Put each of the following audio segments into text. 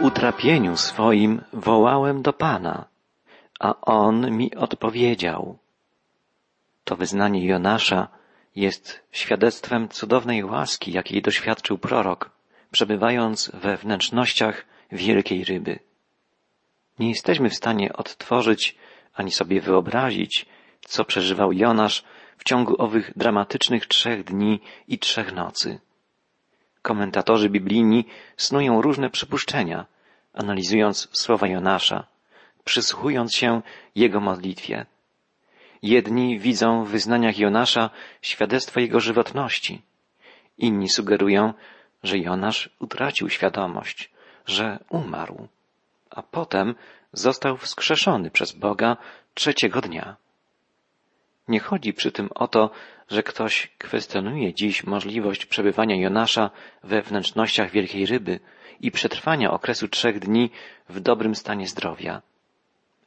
utrapieniu swoim wołałem do Pana, a On mi odpowiedział. To wyznanie Jonasza jest świadectwem cudownej łaski, jakiej doświadczył prorok, przebywając we wnętrznościach wielkiej ryby. Nie jesteśmy w stanie odtworzyć ani sobie wyobrazić, co przeżywał Jonasz w ciągu owych dramatycznych trzech dni i trzech nocy. Komentatorzy biblijni snują różne przypuszczenia, analizując słowa Jonasza, przysłuchując się jego modlitwie. Jedni widzą w wyznaniach Jonasza świadectwo jego żywotności. Inni sugerują, że Jonasz utracił świadomość, że umarł, a potem został wskrzeszony przez Boga trzeciego dnia. Nie chodzi przy tym o to, że ktoś kwestionuje dziś możliwość przebywania Jonasza we wnętrznościach wielkiej ryby i przetrwania okresu trzech dni w dobrym stanie zdrowia.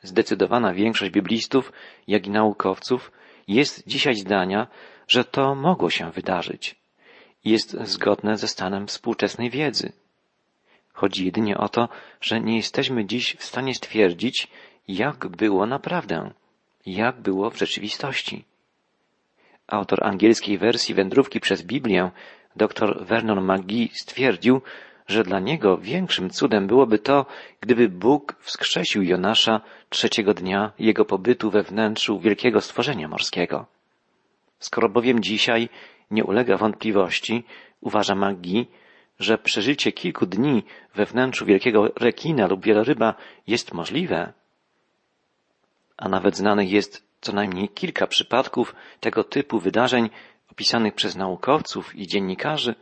Zdecydowana większość biblistów, jak i naukowców jest dzisiaj zdania, że to mogło się wydarzyć. Jest zgodne ze stanem współczesnej wiedzy. Chodzi jedynie o to, że nie jesteśmy dziś w stanie stwierdzić, jak było naprawdę, jak było w rzeczywistości. Autor angielskiej wersji wędrówki przez Biblię, dr Vernon McGee stwierdził, że dla niego większym cudem byłoby to, gdyby Bóg wskrzesił Jonasza trzeciego dnia jego pobytu we wnętrzu wielkiego stworzenia morskiego. Skoro bowiem dzisiaj nie ulega wątpliwości, uważa Magi, że przeżycie kilku dni we wnętrzu wielkiego rekina lub wieloryba jest możliwe, a nawet znanych jest co najmniej kilka przypadków tego typu wydarzeń opisanych przez naukowców i dziennikarzy,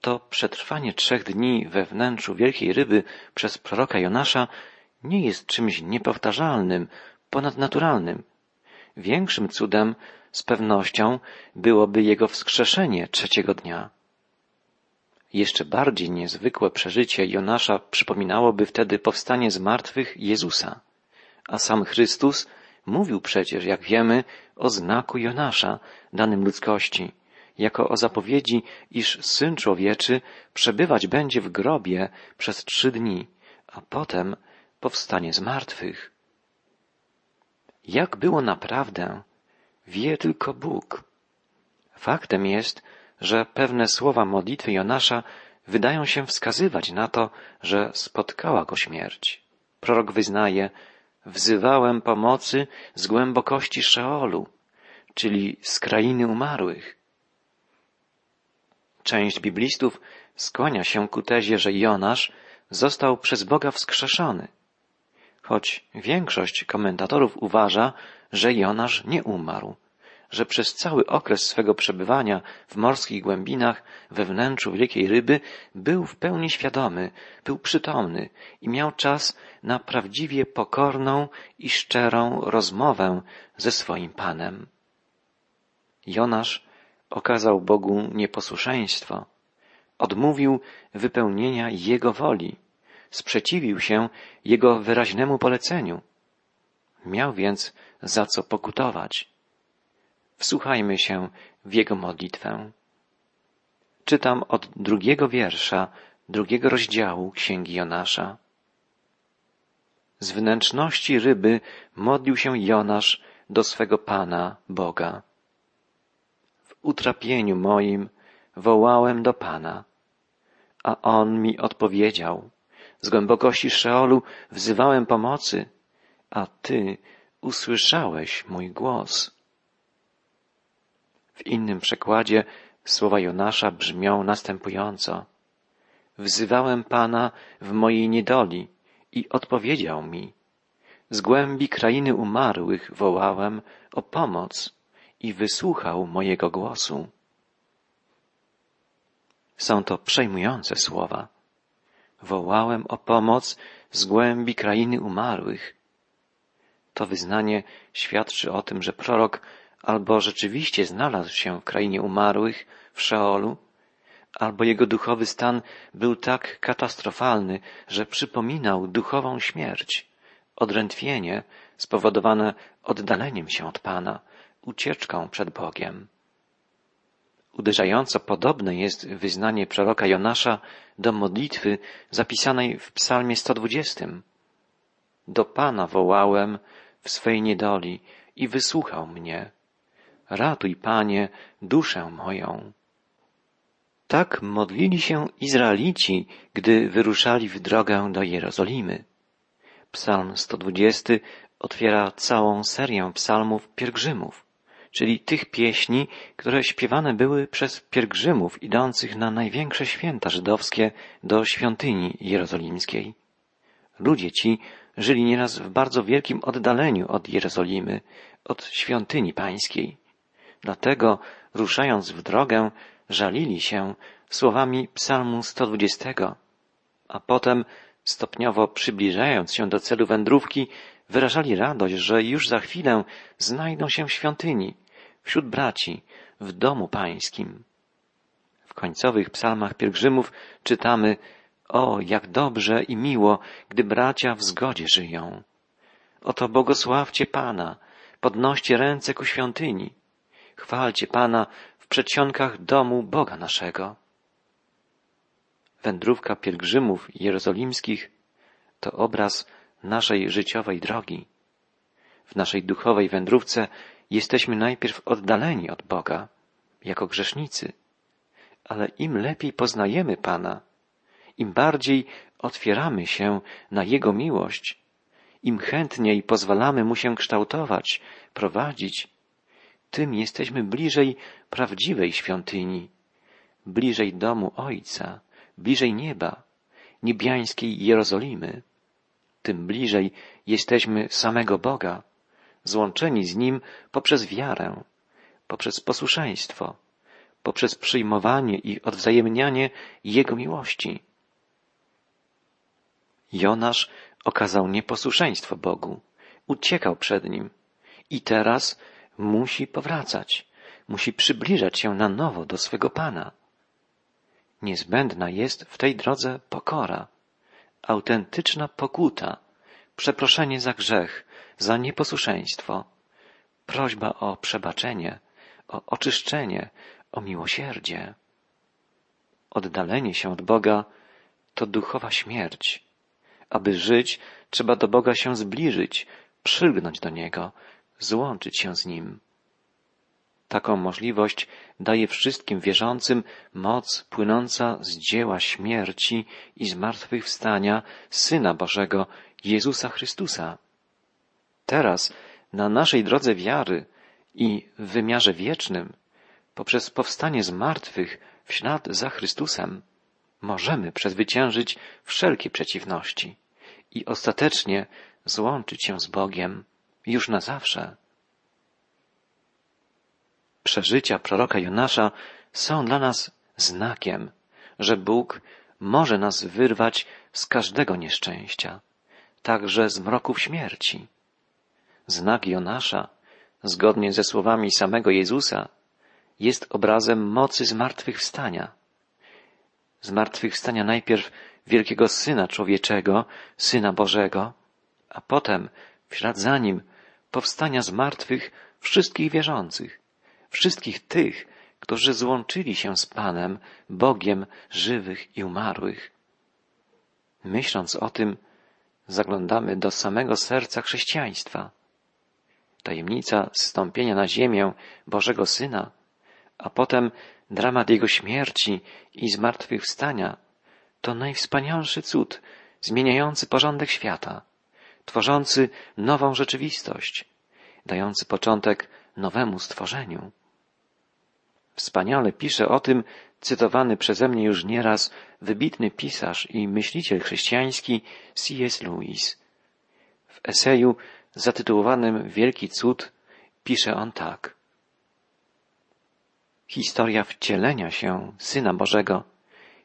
to przetrwanie trzech dni we wnętrzu wielkiej ryby przez proroka Jonasza nie jest czymś niepowtarzalnym, ponadnaturalnym. Większym cudem z pewnością byłoby jego wskrzeszenie trzeciego dnia. Jeszcze bardziej niezwykłe przeżycie Jonasza przypominałoby wtedy powstanie z martwych Jezusa, a sam Chrystus mówił przecież, jak wiemy, o znaku Jonasza danym ludzkości – jako o zapowiedzi, iż Syn Człowieczy przebywać będzie w grobie przez trzy dni, a potem powstanie z martwych. Jak było naprawdę, wie tylko Bóg. Faktem jest, że pewne słowa modlitwy Jonasza wydają się wskazywać na to, że spotkała go śmierć. Prorok wyznaje, wzywałem pomocy z głębokości Szeolu, czyli z krainy umarłych. Część biblistów skłania się ku tezie, że Jonasz został przez Boga wskrzeszony, choć większość komentatorów uważa, że Jonasz nie umarł, że przez cały okres swego przebywania w morskich głębinach we wnętrzu wielkiej ryby był w pełni świadomy, był przytomny i miał czas na prawdziwie pokorną i szczerą rozmowę ze swoim Panem. Jonasz okazał Bogu nieposłuszeństwo, odmówił wypełnienia Jego woli, sprzeciwił się Jego wyraźnemu poleceniu. Miał więc za co pokutować. Wsłuchajmy się w Jego modlitwę. Czytam od drugiego wiersza, drugiego rozdziału Księgi Jonasza. Z wnętrzności ryby modlił się Jonasz do swego Pana, Boga utrapieniu moim wołałem do Pana, a On mi odpowiedział. Z głębokości Szeolu wzywałem pomocy, a Ty usłyszałeś mój głos. W innym przekładzie słowa Jonasza brzmią następująco. Wzywałem Pana w mojej niedoli i odpowiedział mi. Z głębi krainy umarłych wołałem o pomoc i wysłuchał mojego głosu. Są to przejmujące słowa. Wołałem o pomoc z głębi krainy umarłych. To wyznanie świadczy o tym, że prorok albo rzeczywiście znalazł się w krainie umarłych, w Szeolu, albo jego duchowy stan był tak katastrofalny, że przypominał duchową śmierć, odrętwienie spowodowane oddaleniem się od Pana, ucieczką przed Bogiem. Uderzająco podobne jest wyznanie proroka Jonasza do modlitwy zapisanej w psalmie 120. Do Pana wołałem w swej niedoli i wysłuchał mnie. Ratuj, Panie, duszę moją. Tak modlili się Izraelici, gdy wyruszali w drogę do Jerozolimy. Psalm 120 otwiera całą serię psalmów pielgrzymów, czyli tych pieśni, które śpiewane były przez pielgrzymów idących na największe święta żydowskie do świątyni jerozolimskiej. Ludzie ci żyli nieraz w bardzo wielkim oddaleniu od Jerozolimy, od świątyni pańskiej. Dlatego, ruszając w drogę, żalili się słowami psalmu 120, a potem, stopniowo przybliżając się do celu wędrówki, wyrażali radość, że już za chwilę znajdą się w świątyni, wśród braci, w domu pańskim. W końcowych psalmach pielgrzymów czytamy O, jak dobrze i miło, gdy bracia w zgodzie żyją. Oto błogosławcie Pana, podnoście ręce ku świątyni. Chwalcie Pana w przedsionkach domu Boga naszego. Wędrówka pielgrzymów jerozolimskich to obraz naszej życiowej drogi. W naszej duchowej wędrówce jesteśmy najpierw oddaleni od Boga, jako grzesznicy, ale im lepiej poznajemy Pana, im bardziej otwieramy się na Jego miłość, im chętniej pozwalamy Mu się kształtować, prowadzić, tym jesteśmy bliżej prawdziwej świątyni, bliżej domu Ojca, bliżej nieba, niebiańskiej Jerozolimy. Tym bliżej jesteśmy samego Boga, złączeni z Nim poprzez wiarę, poprzez posłuszeństwo, poprzez przyjmowanie i odwzajemnianie Jego miłości. Jonasz okazał nieposłuszeństwo Bogu, uciekał przed Nim i teraz musi powracać, musi przybliżać się na nowo do swego Pana. Niezbędna jest w tej drodze pokora, autentyczna pokuta, przeproszenie za grzech, za nieposłuszeństwo, prośba o przebaczenie, o oczyszczenie, o miłosierdzie. Oddalenie się od Boga to duchowa śmierć. Aby żyć, trzeba do Boga się zbliżyć, przylgnąć do Niego, złączyć się z Nim. Taką możliwość daje wszystkim wierzącym moc płynąca z dzieła śmierci i zmartwychwstania Syna Bożego, Jezusa Chrystusa. Teraz, na naszej drodze wiary i w wymiarze wiecznym, poprzez powstanie z martwych w ślad za Chrystusem, możemy przezwyciężyć wszelkie przeciwności i ostatecznie złączyć się z Bogiem już na zawsze. Przeżycia proroka Jonasza są dla nas znakiem, że Bóg może nas wyrwać z każdego nieszczęścia, także z mroków śmierci. Znak Jonasza, zgodnie ze słowami samego Jezusa, jest obrazem mocy zmartwychwstania. Zmartwychwstania najpierw wielkiego Syna Człowieczego, Syna Bożego, a potem, w ślad za Nim, powstania z martwych wszystkich wierzących, wszystkich tych, którzy złączyli się z Panem, Bogiem żywych i umarłych. Myśląc o tym, zaglądamy do samego serca chrześcijaństwa. Tajemnica zstąpienia na ziemię Bożego Syna, a potem dramat Jego śmierci i zmartwychwstania to najwspanialszy cud, zmieniający porządek świata, tworzący nową rzeczywistość, dający początek nowemu stworzeniu. Wspaniale pisze o tym cytowany przeze mnie już nieraz wybitny pisarz i myśliciel chrześcijański C.S. Lewis. W eseju zatytułowanym Wielki Cud pisze on tak. Historia wcielenia się Syna Bożego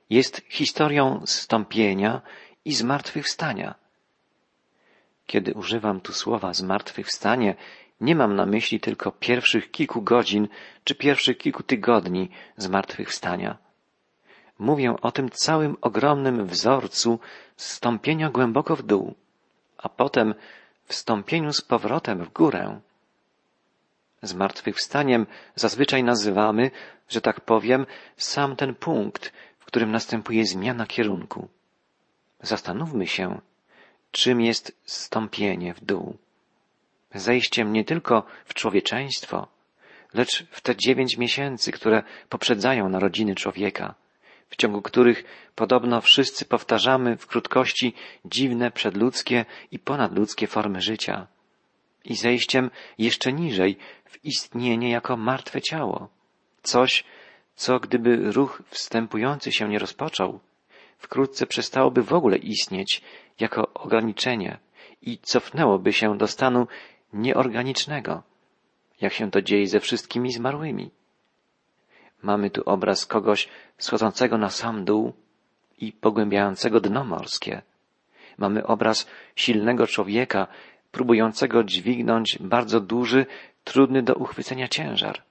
jest historią zstąpienia i zmartwychwstania. Kiedy używam tu słowa zmartwychwstanie, nie mam na myśli tylko pierwszych kilku godzin czy pierwszych kilku tygodni zmartwychwstania. Mówię o tym całym ogromnym wzorcu zstąpienia głęboko w dół, a potem wstąpieniu z powrotem w górę. Zmartwychwstaniem zazwyczaj nazywamy, że tak powiem, sam ten punkt, w którym następuje zmiana kierunku. Zastanówmy się, czym jest stąpienie w dół. Zejściem nie tylko w człowieczeństwo, lecz w te dziewięć miesięcy, które poprzedzają narodziny człowieka, w ciągu których podobno wszyscy powtarzamy w krótkości dziwne przedludzkie i ponadludzkie formy życia i zejściem jeszcze niżej w istnienie jako martwe ciało. Coś, co gdyby ruch wstępujący się nie rozpoczął, wkrótce przestałoby w ogóle istnieć jako ograniczenie i cofnęłoby się do stanu nieorganicznego, jak się to dzieje ze wszystkimi zmarłymi. Mamy tu obraz kogoś schodzącego na sam dół i pogłębiającego dno morskie. Mamy obraz silnego człowieka, próbującego dźwignąć bardzo duży, trudny do uchwycenia ciężar.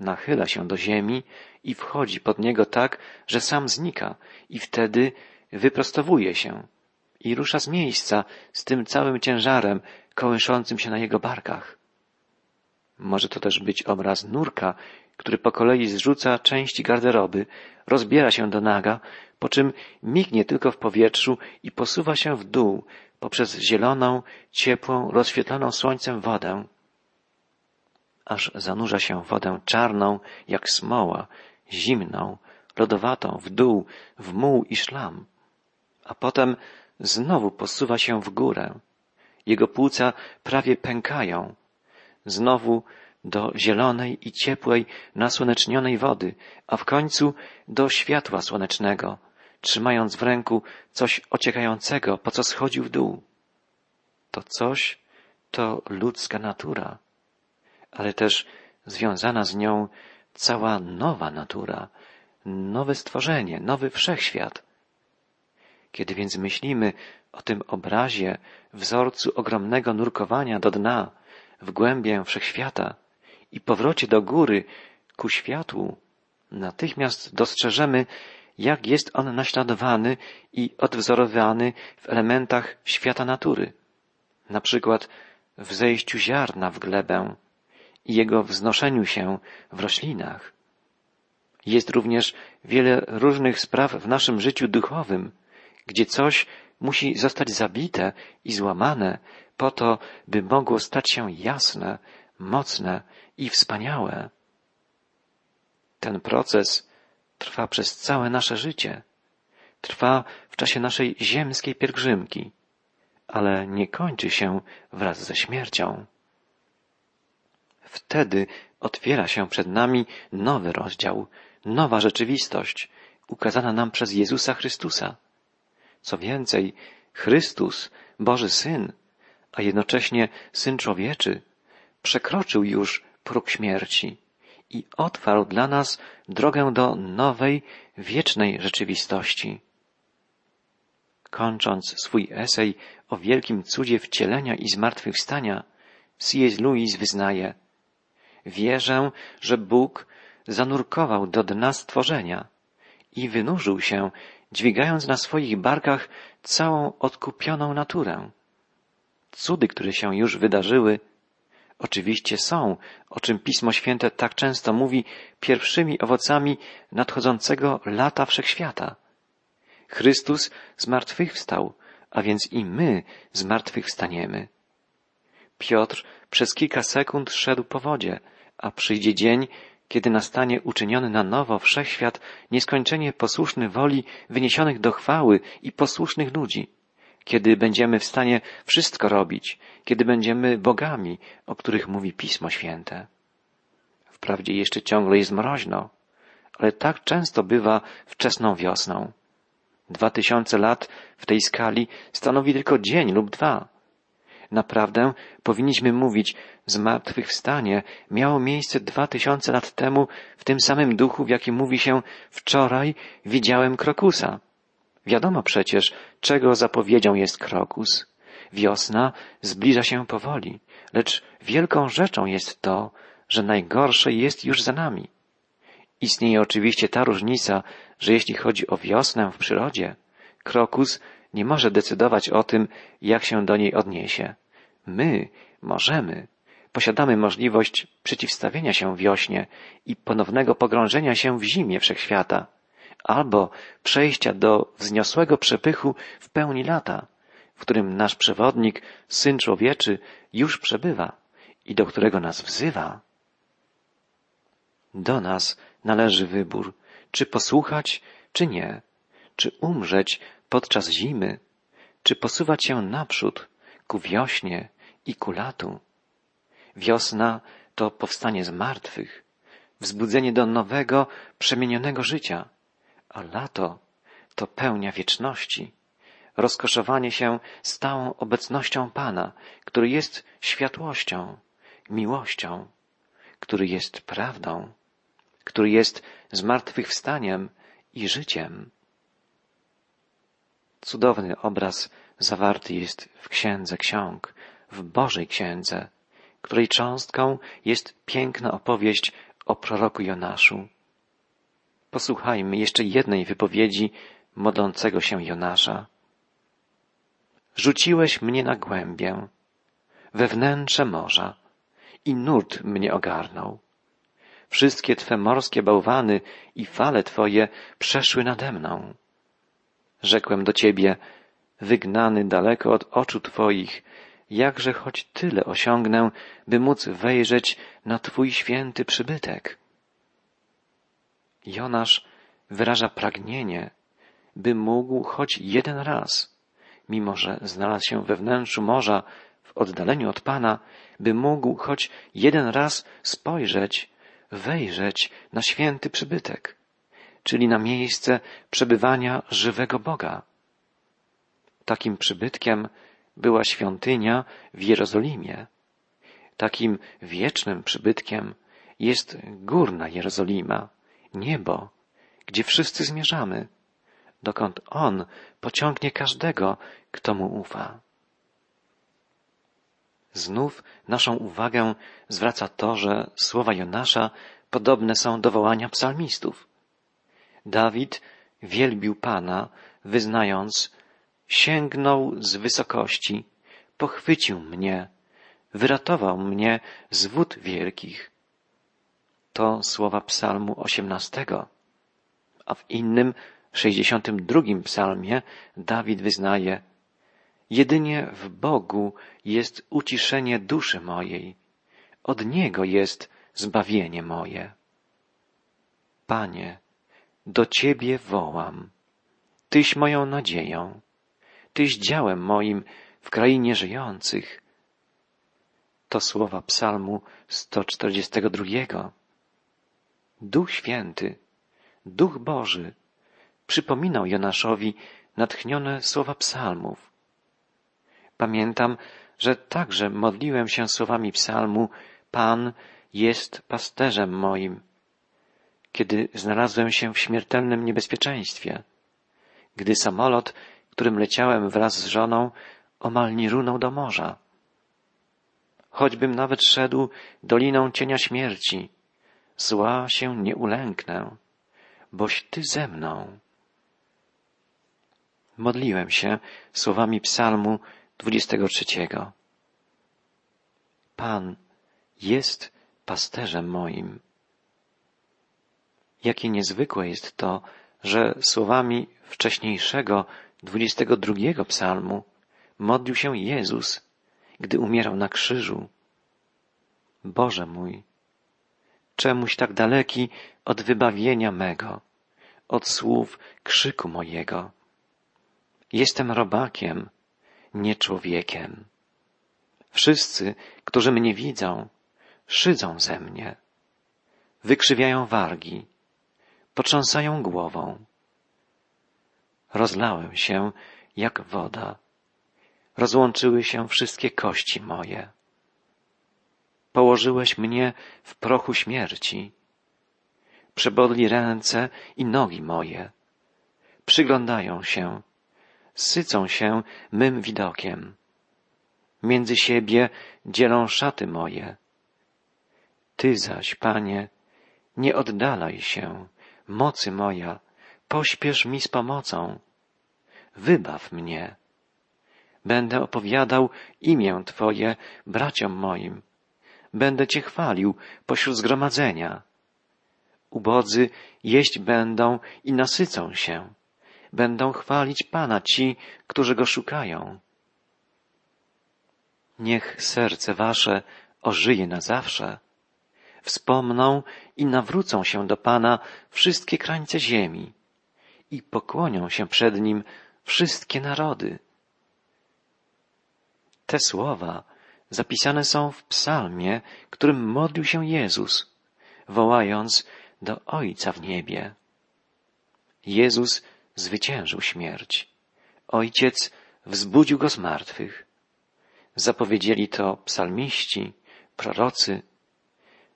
Nachyla się do ziemi i wchodzi pod niego tak, że sam znika i wtedy wyprostowuje się i rusza z miejsca z tym całym ciężarem kołyszącym się na jego barkach. Może to też być obraz nurka, który po kolei zrzuca części garderoby, rozbiera się do naga, po czym mignie tylko w powietrzu i posuwa się w dół poprzez zieloną, ciepłą, rozświetloną słońcem wodę, aż zanurza się w wodę czarną, jak smoła, zimną, lodowatą, w dół, w muł i szlam, a potem znowu posuwa się w górę. Jego płuca prawie pękają. Znowu do zielonej i ciepłej, nasłonecznionej wody, a w końcu do światła słonecznego, trzymając w ręku coś ociekającego, po co schodził w dół. To coś to ludzka natura, ale też związana z nią cała nowa natura, nowe stworzenie, nowy wszechświat. Kiedy więc myślimy o tym obrazie, wzorcu ogromnego nurkowania do dna, w głębię wszechświata i powrocie do góry ku światłu, natychmiast dostrzeżemy, jak jest on naśladowany i odwzorowany w elementach świata natury, na przykład w zejściu ziarna w glebę i jego wznoszeniu się w roślinach. Jest również wiele różnych spraw w naszym życiu duchowym, gdzie coś musi zostać zabite i złamane po to, by mogło stać się jasne, mocne i wspaniałe. Ten proces trwa przez całe nasze życie, trwa w czasie naszej ziemskiej pielgrzymki, ale nie kończy się wraz ze śmiercią. Wtedy otwiera się przed nami nowy rozdział, nowa rzeczywistość, ukazana nam przez Jezusa Chrystusa. Co więcej, Chrystus, Boży Syn, a jednocześnie Syn Człowieczy, przekroczył już próg śmierci i otwarł dla nas drogę do nowej, wiecznej rzeczywistości. Kończąc swój esej o wielkim cudzie wcielenia i zmartwychwstania, C.S. Lewis wyznaje Wierzę, że Bóg zanurkował do dna stworzenia i wynurzył się, dźwigając na swoich barkach całą odkupioną naturę. Cudy, które się już wydarzyły, oczywiście są, o czym Pismo Święte tak często mówi, pierwszymi owocami nadchodzącego lata wszechświata. Chrystus zmartwychwstał, a więc i my zmartwychwstaniemy. Piotr przez kilka sekund szedł po wodzie, a przyjdzie dzień, kiedy nastanie uczyniony na nowo wszechświat nieskończenie posłuszny woli wyniesionych do chwały i posłusznych ludzi kiedy będziemy w stanie wszystko robić, kiedy będziemy bogami, o których mówi Pismo Święte. Wprawdzie jeszcze ciągle jest mroźno, ale tak często bywa wczesną wiosną. Dwa tysiące lat w tej skali stanowi tylko dzień lub dwa. Naprawdę powinniśmy mówić, zmartwychwstanie miało miejsce dwa tysiące lat temu w tym samym duchu, w jakim mówi się wczoraj widziałem krokusa. Wiadomo przecież, czego zapowiedzią jest krokus. Wiosna zbliża się powoli, lecz wielką rzeczą jest to, że najgorsze jest już za nami. Istnieje oczywiście ta różnica, że jeśli chodzi o wiosnę w przyrodzie, krokus nie może decydować o tym, jak się do niej odniesie. My możemy, posiadamy możliwość przeciwstawienia się wiośnie i ponownego pogrążenia się w zimie wszechświata, albo przejścia do wzniosłego przepychu w pełni lata, w którym nasz przewodnik, Syn Człowieczy, już przebywa i do którego nas wzywa. Do nas należy wybór, czy posłuchać, czy nie, czy umrzeć podczas zimy, czy posuwać się naprzód ku wiośnie i ku latu. Wiosna to powstanie z martwych, wzbudzenie do nowego, przemienionego życia, a lato to pełnia wieczności, rozkoszowanie się stałą obecnością Pana, który jest światłością, miłością, który jest prawdą, który jest zmartwychwstaniem i życiem. Cudowny obraz zawarty jest w Księdze Ksiąg, w Bożej Księdze, której cząstką jest piękna opowieść o proroku Jonaszu. Posłuchajmy jeszcze jednej wypowiedzi modlącego się Jonasza. Rzuciłeś mnie na głębię, we wnętrze morza i nurt mnie ogarnął. Wszystkie Twe morskie bałwany i fale Twoje przeszły nade mną. Rzekłem do Ciebie, wygnany daleko od oczu Twoich, jakże choć tyle osiągnę, by móc wejrzeć na Twój święty przybytek. Jonasz wyraża pragnienie, by mógł choć jeden raz, mimo że znalazł się we wnętrzu morza, w oddaleniu od Pana, by mógł choć jeden raz spojrzeć, wejrzeć na święty przybytek, czyli na miejsce przebywania żywego Boga. Takim przybytkiem była świątynia w Jerozolimie. Takim wiecznym przybytkiem jest górna Jerozolima, niebo, gdzie wszyscy zmierzamy, dokąd On pociągnie każdego, kto mu ufa. Znów naszą uwagę zwraca to, że słowa Jonasza podobne są do wołania psalmistów. Dawid wielbił Pana, wyznając Sięgnął z wysokości, pochwycił mnie, wyratował mnie z wód wielkich. To słowa psalmu osiemnastego. A w innym, sześćdziesiątym drugim psalmie Dawid wyznaje Jedynie w Bogu jest uciszenie duszy mojej. Od Niego jest zbawienie moje. Panie, do Ciebie wołam. Tyś moją nadzieją. Tyś działem moim w krainie żyjących. To słowa psalmu 142. Duch Święty, Duch Boży przypominał Jonaszowi natchnione słowa psalmów. Pamiętam, że także modliłem się słowami psalmu Pan jest pasterzem moim, kiedy znalazłem się w śmiertelnym niebezpieczeństwie, gdy samolot którym leciałem wraz z żoną, omal nie runął do morza. Choćbym nawet szedł doliną cienia śmierci, zła się nie ulęknę, boś Ty ze mną. Modliłem się słowami psalmu 23. Pan jest pasterzem moim. Jakie niezwykłe jest to, że słowami wcześniejszego 22 psalmu modlił się Jezus, gdy umierał na krzyżu. Boże mój, czemuś tak daleki od wybawienia mego, od słów krzyku mojego. Jestem robakiem, nie człowiekiem. Wszyscy, którzy mnie widzą, szydzą ze mnie, wykrzywiają wargi, potrząsają głową rozlałem się jak woda. Rozłączyły się wszystkie kości moje. Położyłeś mnie w prochu śmierci. Przebodli ręce i nogi moje. Przyglądają się, sycą się mym widokiem. Między siebie dzielą szaty moje. Ty zaś, Panie, nie oddalaj się, mocy moja, pośpiesz mi z pomocą. Wybaw mnie. Będę opowiadał imię Twoje braciom moim. będę Cię chwalił pośród zgromadzenia. Ubodzy jeść będą i nasycą się. Będą chwalić Pana ci, którzy Go szukają. Niech serce Wasze ożyje na zawsze. Wspomną i nawrócą się do Pana wszystkie krańce ziemi i pokłonią się przed Nim wszystkie narody. Te słowa zapisane są w psalmie, którym modlił się Jezus, wołając do Ojca w niebie. Jezus zwyciężył śmierć. Ojciec wzbudził go z martwych. Zapowiedzieli to psalmiści, prorocy.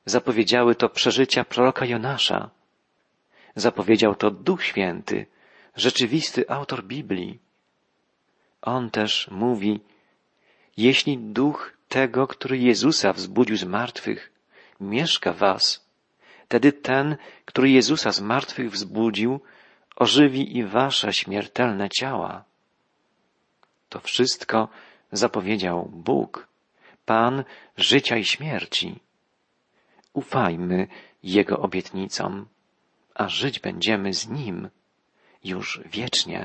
Zapowiedziały to przeżycia proroka Jonasza. Zapowiedział to Duch Święty, rzeczywisty autor Biblii. On też mówi, jeśli duch tego, który Jezusa wzbudził z martwych, mieszka was, wtedy ten, który Jezusa z martwych wzbudził, ożywi i wasze śmiertelne ciała. To wszystko zapowiedział Bóg, Pan życia i śmierci. Ufajmy Jego obietnicom, a żyć będziemy z Nim już wiecznie.